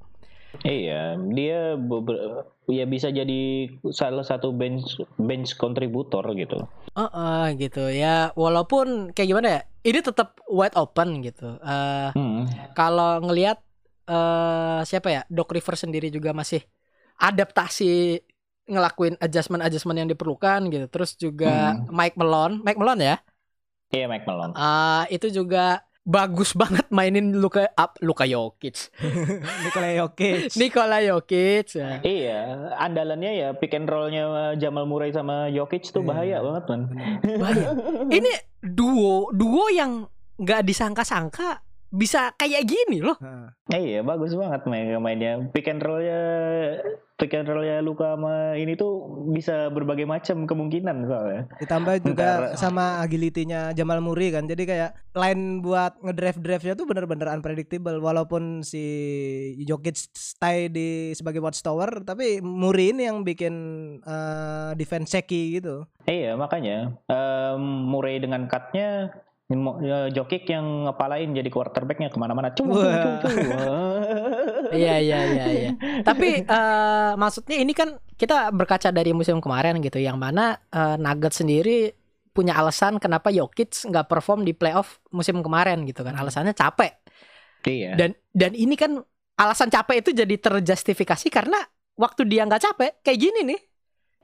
Iya, dia beber- ya bisa jadi salah satu bench bench kontributor gitu. Heeh gitu ya. Walaupun kayak gimana ya? Ini tetap wide open gitu. Eh Hmm. kalau ngelihat eh siapa ya Doc Rivers sendiri juga masih adaptasi ngelakuin adjustment adjustment yang diperlukan gitu terus juga Hmm. Mike Malone Mike Malone ya Iya, Mike Malone. eh itu juga bagus banget mainin Luka up Luka Jokic Nikola Jokic. Nikola Jokic ya. Iya, andalannya ya pick and roll-nya Jamal Murray sama Jokic tuh bahaya Iya. banget, man. Bahaya. ini duo duo yang nggak disangka-sangka bisa kayak gini loh Nah, Iya, bagus banget main mainnya. Pick and roll-nya pick and roll-nya Luka sama ini tuh bisa berbagai macam kemungkinan soalnya. ditambah juga Ntar- sama agility-nya Jamal Murray kan. Jadi kayak line buat ngedraft-draftnya tuh bener-bener unpredictable walaupun si Jokic stay di sebagai watchtower tapi Murray ini yang bikin eh, defense shaky gitu. Iya, makanya em, Murray dengan cut-nya Ya, Jokic yang ngepalain jadi quarterbacknya ke mana-mana. Cung. Iya iya iya iya. Tapi eh, maksudnya ini kan kita berkaca dari musim kemarin gitu, yang mana eh, Nuggets sendiri punya alasan kenapa Jokic nggak perform di playoff musim kemarin gitu kan. Alasannya capek. Iya. Dan dan ini kan alasan capek itu jadi terjustifikasi karena waktu dia nggak capek kayak gini nih.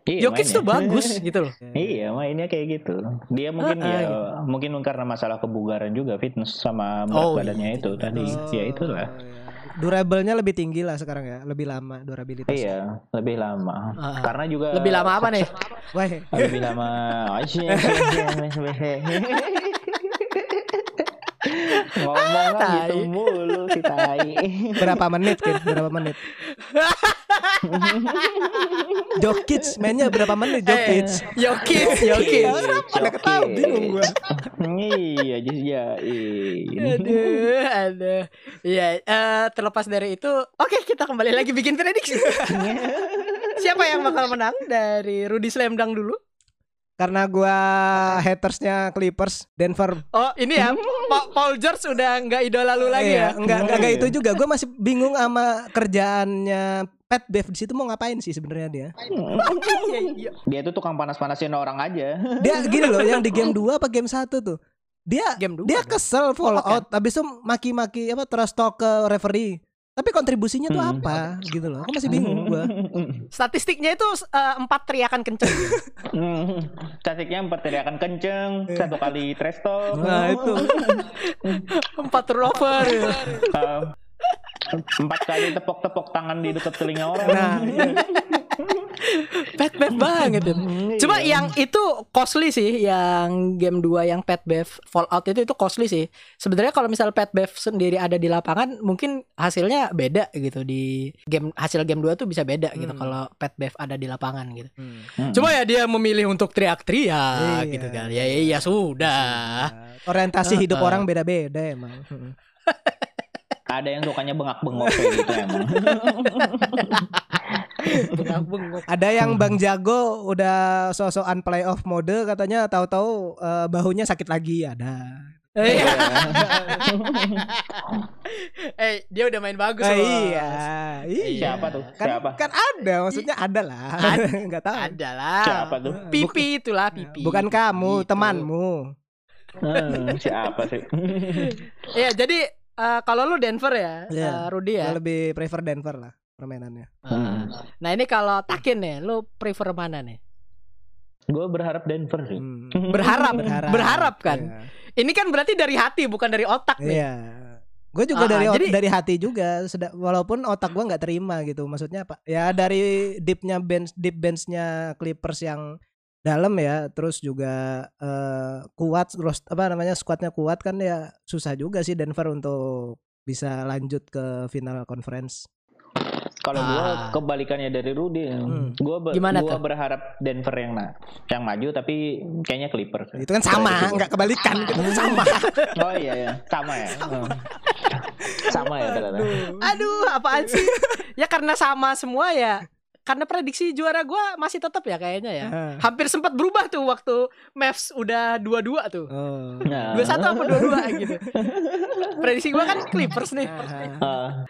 Iya, Jokic mainnya. tuh bagus gitu loh. Iya, mainnya kayak gitu. Dia mungkin Heeh, ya gitu. mungkin karena masalah kebugaran juga fitness sama berat Oh, badannya iya, itu iya. tadi. Ya itulah. iya. Durable-nya lebih tinggi lah sekarang ya, lebih lama durabilitas. Iya, lebih lama. Heeh. Karena juga Lebih lama apa nih? Wah, lebih lama ngomong Tai. gitu mulu si tai berapa menit kan? Berapa menit? Jokic mainnya berapa menit Jokic? Eh, Jokic, Jokic. Pada ketawa bingung gua. iya jadi ya iya. Aduh, aduh. Iya, eh, terlepas dari itu, oke kita kembali lagi bikin prediksi. Siapa yang bakal menang dari Rudy Slamdang dulu? Karena gua hatersnya Clippers Denver Oh ini ya Pa- Paul George udah nggak idola lu lagi Iya, ya enggak enggak, enggak Iya. itu juga gue masih bingung sama kerjaannya Pat Bev di situ mau ngapain sih sebenarnya dia Iya, iya. Dia tuh tukang panas-panasin orang aja. dia gini loh yang di game 2 apa game 1 tuh dia Game dua dia dong. kesel fall Oh, kan? out habis itu maki-maki apa trash talk ke referee tapi kontribusinya tuh Hmm. apa gitu loh aku masih bingung gua Statistiknya itu eh, empat teriakan kenceng Statiknya empat teriakan kenceng, Iya. satu kali trash talk. Nah, itu. Empat turnover ya. Uh, empat kali tepok-tepok tangan di dekat telinga orang. nah iya. Pet bev banget itu. Cuma Iya. yang itu costly sih, yang game 2 yang Pet Bev Fallout itu itu costly sih. Sebenarnya kalau misal Pet Bev sendiri ada di lapangan, mungkin hasilnya beda gitu di game hasil game 2 tuh bisa beda gitu Hmm. kalau Pet Bev ada di lapangan gitu. Hmm. Cuma ya dia memilih untuk teriak-teriak Iya. gitu kan. Ya iya sudah. orientasi hidup Uh-uh. orang beda-beda emang ada yang sukanya bengak-bengok kayak gitu emang. Bengak-bengok. ada yang Bang Jago udah sosokan playoff mode katanya tahu-tahu eh, bahunya sakit lagi ada Iya. Eh, dia udah main bagus Ah, loh. iya iya Siapa tuh? kan, Siapa? kan ada maksudnya ada lah nggak tahu Ada lah. Siapa tuh? Pipi itulah pipi. bukan kamu Gitu. temanmu Hmm, siapa sih? Iya, jadi eh, kalau lu Denver ya, Iya. eh, Rudy ya. Gua lebih prefer Denver lah permainannya Hmm. Nah, ini kalau Takin nih, lu prefer mana nih? Gue berharap Denver sih. Hmm. Berharap, berharap, kan. Iya. Ini kan berarti dari hati bukan dari otak nih. Iya. Gue juga Ah, dari jadi- dari hati juga, walaupun otak gua nggak terima gitu. Maksudnya apa? Ya dari deepnya bench deep benchnya Clippers yang dalam ya, terus juga eh, kuat, terus apa namanya squadnya kuat kan ya susah juga sih Denver untuk bisa lanjut ke final conference. Kalau gua Ah. kebalikannya dari Rudy, Hmm. gua be- Gimana gua tuh? berharap Denver yang na yang maju tapi kayaknya Clippers. Itu kan sama, gitu. nggak kebalikan, itu kan sama. Oh iya ya, sama ya. Hmm. sama ya ternyata. Aduh, apaan sih? ya karena sama semua ya. Karena prediksi juara gua masih tetap ya kayaknya ya. Ah. Hampir sempat berubah tuh waktu Mavs udah dua-dua tuh. Oh. Nah. Dua satu apa dua dua gitu. Prediksi gua kan Clippers nih. Ah.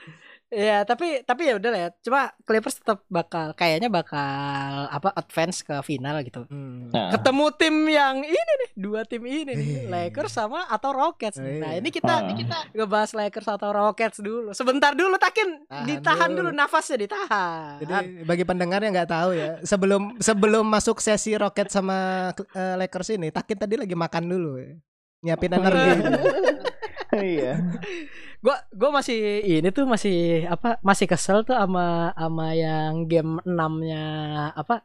Ah, Ya tapi tapi ya udah lah ya. Cuma Clippers tetap bakal kayaknya bakal apa advance ke final gitu. Hmm. nah. Ketemu tim yang ini nih, dua tim ini nih, Iya. Lakers sama atau Rockets. nih. Nah Iya. ini kita Ah. kita ngebahas Lakers atau Rockets dulu. Sebentar dulu Takin, Tahan ditahan dulu. dulu. nafasnya ditahan. Jadi bagi pendengar yang nggak tahu ya, sebelum sebelum masuk sesi Rocket sama eh, Lakers ini, Takin tadi lagi makan dulu ya. Nyiapin energi. iya. Gua gua masih ini tuh masih apa masih kesel tuh sama sama yang game 6-nya apa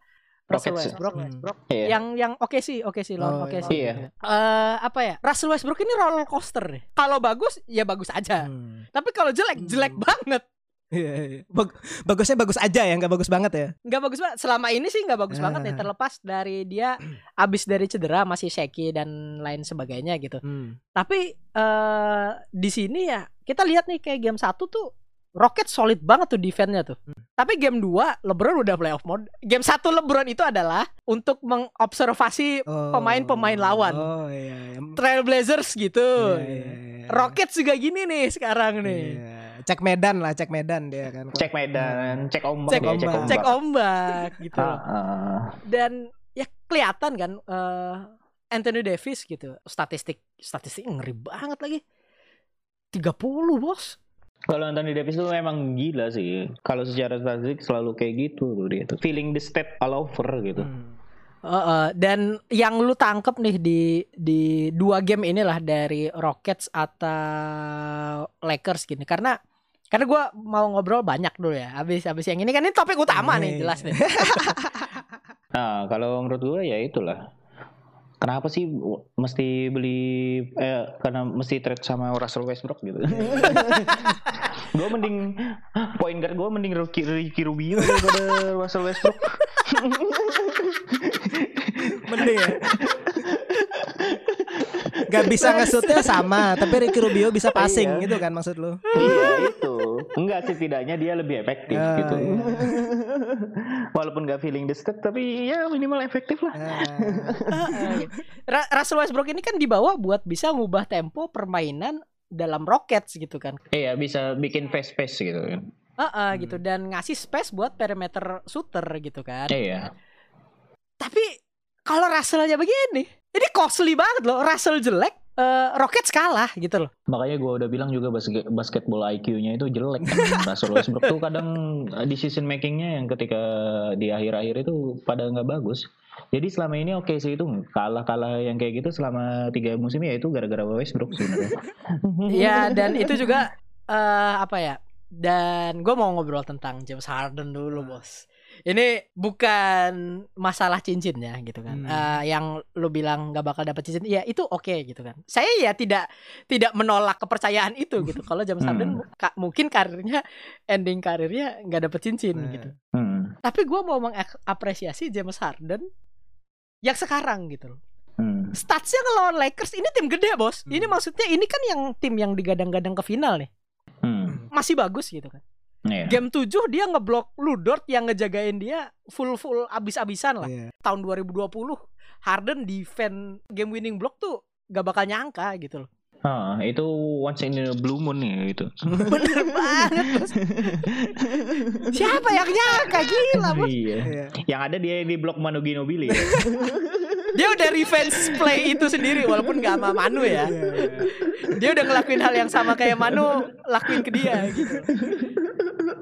Russell ya? Westbrook. Hmm. Yang yang oke sih, oke sih, Oh, loh, oke iya. sih. Iya. Eh apa ya? Russell Westbrook ini roller coaster nih. Kalau bagus ya bagus aja. Hmm. Tapi kalau jelek jelek Hmm. banget. Iya, iya. Bag- bagusnya bagus aja ya, nggak bagus banget ya. nggak bagus banget. Selama ini sih nggak bagus banget nih Ah. terlepas dari dia abis dari cedera masih shaky dan lain sebagainya gitu. Hmm. Tapi eh di sini ya kita lihat nih kayak game satu tuh Rocket solid banget tuh defense-nya tuh. Hmm. Tapi game 2 LeBron udah playoff mode. Game 1 LeBron itu adalah untuk mengobservasi Oh. Pemain-pemain lawan. Oh iya. iya. Trailblazers gitu. Iya, iya, iya. Rockets juga gini nih sekarang nih. Iya. Cek Medan lah, cek Medan dia kan. Cek medan, cek ombak, Cek ya, ombak. Cek ombak gitu. Ah, ah. Dan ya kelihatan kan eh, Anthony Davis gitu. Statistik statistik ngeri banget lagi. 30 bos. Kalau Anthony Davis tuh emang gila sih. Kalau secara statistik selalu kayak gitu tuh dia tuh. Feeling the stat all over gitu. Hmm. Heeh, dan yang lu tangkep nih di di dua game inilah dari Rockets atau Lakers gini karena karena gua mau ngobrol banyak dulu ya habis habis yang ini kan ini topik utama nih jelas nih Nah, kalau menurut gue ya itulah. Kenapa sih mesti beli eh karena mesti trade sama Russell Westbrook gitu. gue mending point guard gue mending Ricky, Ricky Rubio daripada Russell Westbrook. Mending ya. Gak bisa ngesutnya sama, tapi Ricky Rubio bisa passing Iya. gitu kan maksud lu? iya itu. Enggak setidaknya dia lebih efektif Ah, gitu. iya. Walaupun gak feeling the tapi ya minimal efektif lah. Nah, Russell Westbrook ini kan dibawa buat bisa ngubah tempo permainan dalam Rockets gitu kan. Iya bisa bikin fast pace gitu kan. Heeh, Hmm. gitu dan ngasih space buat perimeter shooter gitu kan. Iya. Tapi kalau Russell aja begini, ini costly banget loh. Russell jelek, eh, Rockets kalah gitu loh. Makanya gue udah bilang juga basket basketball IQ-nya itu jelek kan. Russell Westbrook tuh kadang uh, decision makingnya yang ketika di akhir-akhir itu pada nggak bagus. Jadi selama ini oke sih itu kalah-kalah yang kayak gitu selama tiga musim ya itu gara-gara Westbrook sebenarnya. Iya dan itu juga eh apa ya? Dan gue mau ngobrol tentang James Harden dulu bos. Ini bukan masalah cincinnya gitu kan. Hmm. Eh, yang lu bilang nggak bakal dapat cincin, ya itu oke gitu kan. Saya ya tidak tidak menolak kepercayaan itu gitu. Kalau James Hmm. Harden mu- ka- mungkin karirnya ending karirnya nggak dapet cincin Nah. gitu. Hmm. Tapi gue mau mengapresiasi James Harden yang sekarang gitu loh. Hmm. Statsnya ngelawan Lakers ini tim gede bos. Ini Hmm. maksudnya ini kan yang tim yang digadang-gadang ke final nih. Hmm. Masih bagus gitu kan. Iya. Game 7 dia ngeblok Ludort yang ngejagain dia full-full abis-abisan lah. iya. Tahun 2020 Harden defend game winning block tuh gak bakal nyangka gitu loh. Ah, itu once in a blue moon ya itu. Bener banget. Siapa yang nyangka gila bos. iya. Iya. Yang ada dia di blok Manu Ginobili ya. Dia udah revenge play itu sendiri walaupun gak sama Manu ya. Iya, iya. Dia udah ngelakuin hal yang sama kayak Manu lakuin ke dia gitu.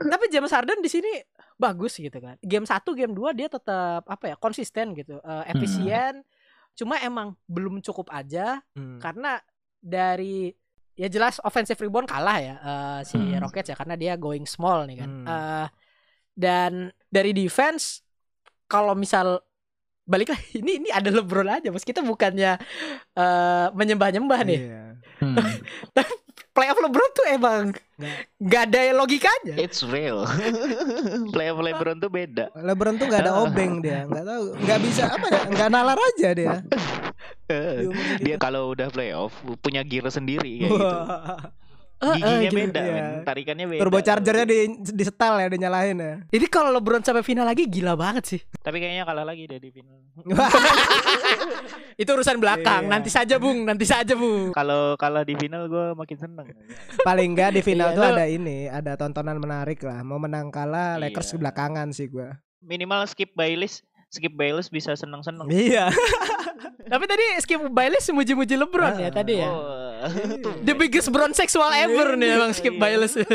Tapi James Harden di sini bagus gitu kan. Game 1, game 2 dia tetap apa ya? konsisten gitu, eh, efisien. Cuma emang belum cukup aja Hmm. karena dari ya jelas offensive rebound kalah ya eh, si Hmm. Rockets ya karena dia going small nih kan. Hmm. Eh, dan dari defense kalau misal balik lagi ini ini ada LeBron aja bos kita bukannya eh, menyembah-nyembah nih Iya. Hmm. playoff LeBron tuh emang Nggak. nggak ada logikanya It's real. Playoff LeBron tuh beda. LeBron tuh nggak ada obeng dia, nggak tahu, nggak bisa apa ya, nggak nalar aja dia. Dia kalau udah playoff punya gear sendiri kayak gitu. Eh, Giginya gitu. beda, Iya. men. tarikannya beda. Turbo chargernya di di setel ya, dinyalain ya. Ini kalau LeBron sampai final lagi gila banget sih. Tapi kayaknya kalah lagi deh di final. Itu urusan belakang. Iya. Nanti saja Bung, nanti saja Bung. Kalau kalah di final gue makin seneng. Paling nggak di final Iya, tuh ada ini, ada tontonan menarik lah. Mau menang kalah, Lakers Iya. belakangan sih gua. Minimal skip Bayless, skip Bayless bisa seneng-seneng. Iya. Tapi tadi Skip Bayless muji-muji LeBron ya Ah. tadi ya. Oh. The biggest bron sexual ever nih emang Skip Iya. Bayless.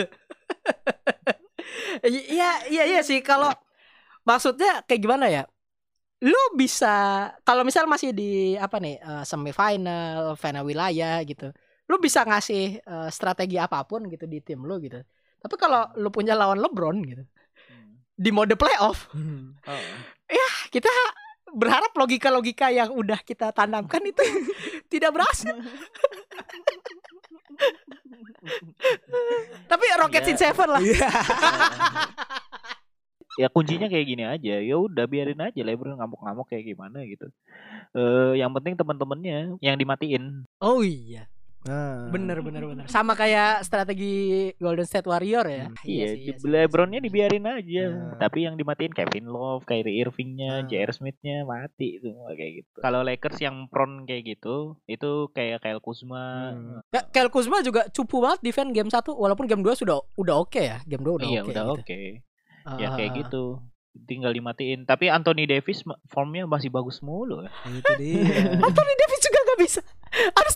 Iya iya iya sih kalau maksudnya kayak gimana ya? Lu bisa kalau misal masih di apa nih eh, semifinal, final wilayah gitu. Lu bisa ngasih eh, strategi apa pun gitu di tim lu gitu. Tapi kalau lu punya lawan LeBron gitu di mode playoff, Oh. kita berharap logika-logika yang udah kita tanamkan itu tidak berhasil. Tapi Rockets in Ya. Seven lah. Iya. ya kuncinya kayak gini aja ya udah biarin aja LeBron ngamuk-ngamuk kayak gimana gitu eh yang penting teman-temannya yang dimatiin Oh iya, Nah. bener bener bener. Sama kayak strategi Golden State Warrior ya. iya, sih, di- sih, LeBronnya iya sih. dibiarin aja Nah. tapi yang dimatiin Kevin Love Kyrie Irvingnya Nah. J.R. Smithnya mati semua kayak gitu kalau Lakers yang prone kayak gitu itu kayak Kyle Kuzma Hmm. Ya, Kyle Kuzma juga cupu banget defend game 1 walaupun game 2 sudah udah oke ya. Game 2 udah iya oke. udah gitu. oke Ah, ya kayak ah, ah. gitu tinggal dimatiin tapi Anthony Davis formnya masih bagus mulu ya Itu dia. Anthony Davis juga gak bisa.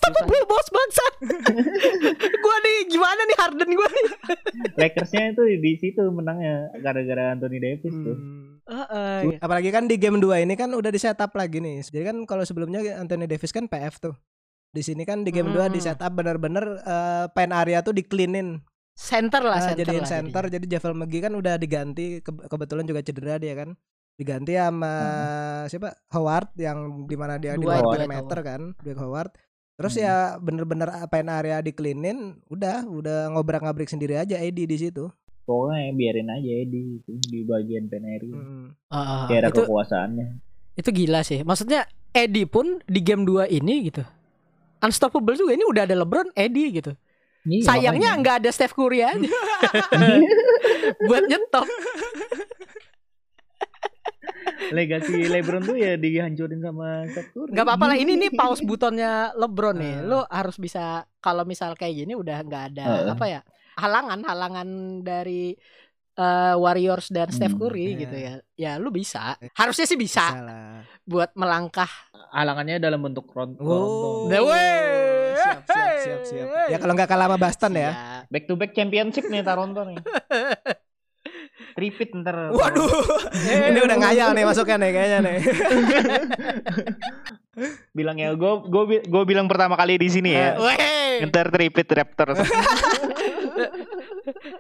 Unstoppable bos bangsa. gua nih gimana nih Harden gua nih. Lakersnya itu di situ menangnya gara-gara Anthony Davis tuh. Hmm. Heeh, iya. Apalagi kan di game 2 ini kan udah di setup lagi nih. Jadi kan kalau sebelumnya Anthony Davis kan PF tuh. Di sini kan di game 2 di Hmm. setup bener-bener eh, pen area tuh di cleanin. Center lah, Nah, center jadiin lah center jadi Javel McGee kan udah diganti Ke- kebetulan juga cedera dia kan. Diganti sama siapa? Howard yang di mana dia di luar Dwight perimeter kan, Dwight Howard. Terus Hmm. ya bener-bener pen area di cleanin, udah udah ngobrak-ngabrik sendiri aja AD di situ. Pokoknya biarin aja di itu di bagian peneri. Hmm. Ah, Daerah itu kekuasaannya. itu gila sih. Maksudnya Eddie pun di game 2 ini gitu. Unstoppable juga ini udah ada LeBron, Eddie gitu. Iya, Sayangnya nggak ada Steph Curry aja buat nyetop. Legasi LeBron tuh ya dihancurin sama Steph Curry. Gak apa-apa lah ini nih pause butonnya LeBron nih. Eh. Lo harus bisa kalau misal kayak gini udah nggak ada Heeh. apa ya halangan halangan dari eh, Warriors dan Steph Hmm, Curry iya. gitu ya. Ya lu bisa. Harusnya sih bisa Salah. buat melangkah. Halangannya dalam bentuk ron Wow. Toronto. Nah, weh. Siap, siap, siap, siap. Ya kalau nggak kalah sama Boston ya. Back to back championship nih Toronto nih. Repeat ntar. Waduh, ini udah ngayal nih masuknya nih kayaknya nih. Bilang ya, gue gue gue bilang pertama kali di sini ya. Weh. Ntar repeat Raptors.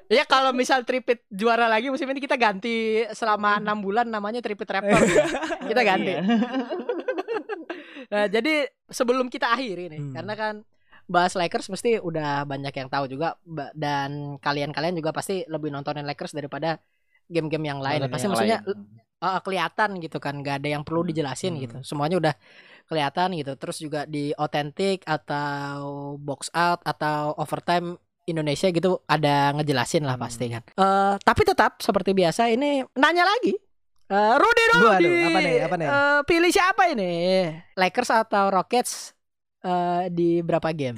Ya kalau misal tripit juara lagi musim ini kita ganti selama enam bulan namanya tripit Raptor ya. Kita ganti. Iya. Nah, jadi sebelum kita akhiri nih, Hmm. karena kan bahas Lakers mesti udah banyak yang tahu juga dan kalian-kalian juga pasti lebih nontonin Lakers daripada game-game yang lain. Pasti yang maksudnya lain. uh, kelihatan gitu kan, gak ada yang perlu dijelasin Hmm. gitu. Semuanya udah kelihatan gitu. Terus juga di authentic atau box out atau overtime Indonesia gitu ada ngejelasin lah pasti kan. Eh, tapi tetap seperti biasa ini nanya lagi. Eh, Rudy dulu Waduh, di apa nih, apa nih? eh, pilih siapa ini? Lakers atau Rockets eh, di berapa game?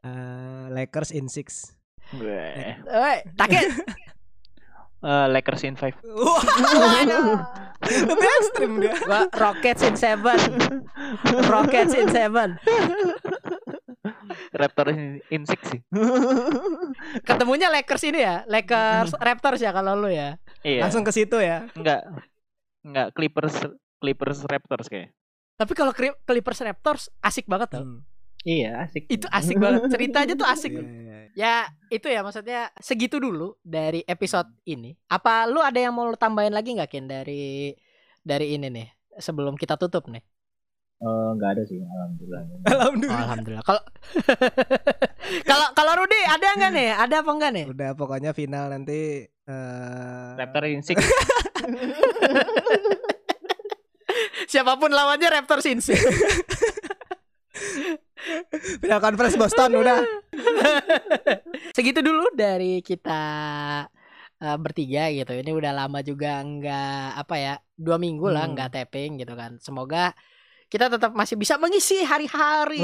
Eh, Lakers in six. Weh. Eh, Take. Eh, Lakers in five. Waduh. Lebih ekstrim dia. Gua Rockets in seven. Rockets in seven. Raptors in, in six sih. Ketemunya Lakers ini ya, Lakers Raptors ya kalau lu ya. iya. Langsung ke situ ya. Enggak. Enggak Clippers Clippers Raptors kayak. Tapi kalau Clippers Raptors asik banget tau. Hmm. Iya asik. Itu asik banget. Ceritanya tuh asik. Iya, iya, iya. Ya itu ya maksudnya segitu dulu dari episode ini. Apa lu ada yang mau lu tambahin lagi nggak Kin dari dari ini nih sebelum kita tutup nih? Eh, nggak ada sih alhamdulillah. Oh, Alhamdulillah. alhamdulillah. Kalau kalau kalau Rudi ada nggak nih? Ada apa enggak nih? Udah pokoknya final nanti eh Raptors in six. Siapa pun lawannya Raptors Insi. final conference Boston udah. Segitu dulu dari kita eh, bertiga gitu. Ini udah lama juga nggak apa ya dua minggu lah Hmm. nggak tapping gitu kan. Semoga kita tetap masih bisa mengisi hari-hari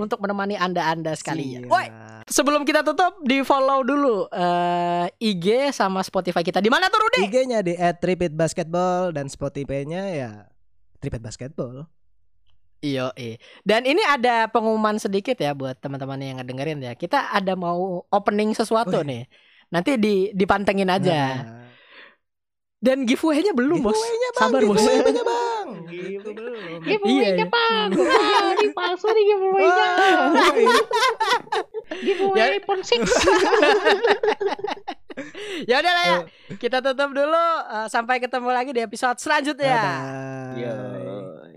untuk menemani anda-anda sekalian. Woi, sebelum kita tutup di follow dulu eh, IG sama Spotify kita. Di mana tuh Rudi? IG-nya di @tripitbasketball dan Spotify-nya ya Tripit Basketball. Iyo, eh. Dan ini ada pengumuman sedikit ya buat teman-teman yang ngedengerin ya. Kita ada mau opening sesuatu Wih. nih. Nanti di dipantengin aja. Nah, Dan giveaway-nya belum, Bos. giveaway-nya, Bang, Sabar, Bos. giveaway-nya, Bang. Belum. Iya, iya. Bang. Wah, ini palsu nih giveaway-nya. Giveaway Ya. iPhone 6. ya udah lah ya. Kita tutup dulu. Eh, sampai ketemu lagi di episode selanjutnya. Dadah. Yo.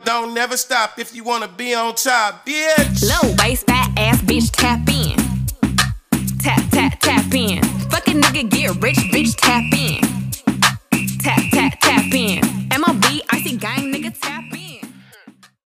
Don't never stop if you wanna be on top, bitch. Low waist, fat ass, bitch, tap in. Tap, tap, tap in. Fucking nigga, get rich, bitch, tap in. Tap, tap, tap in.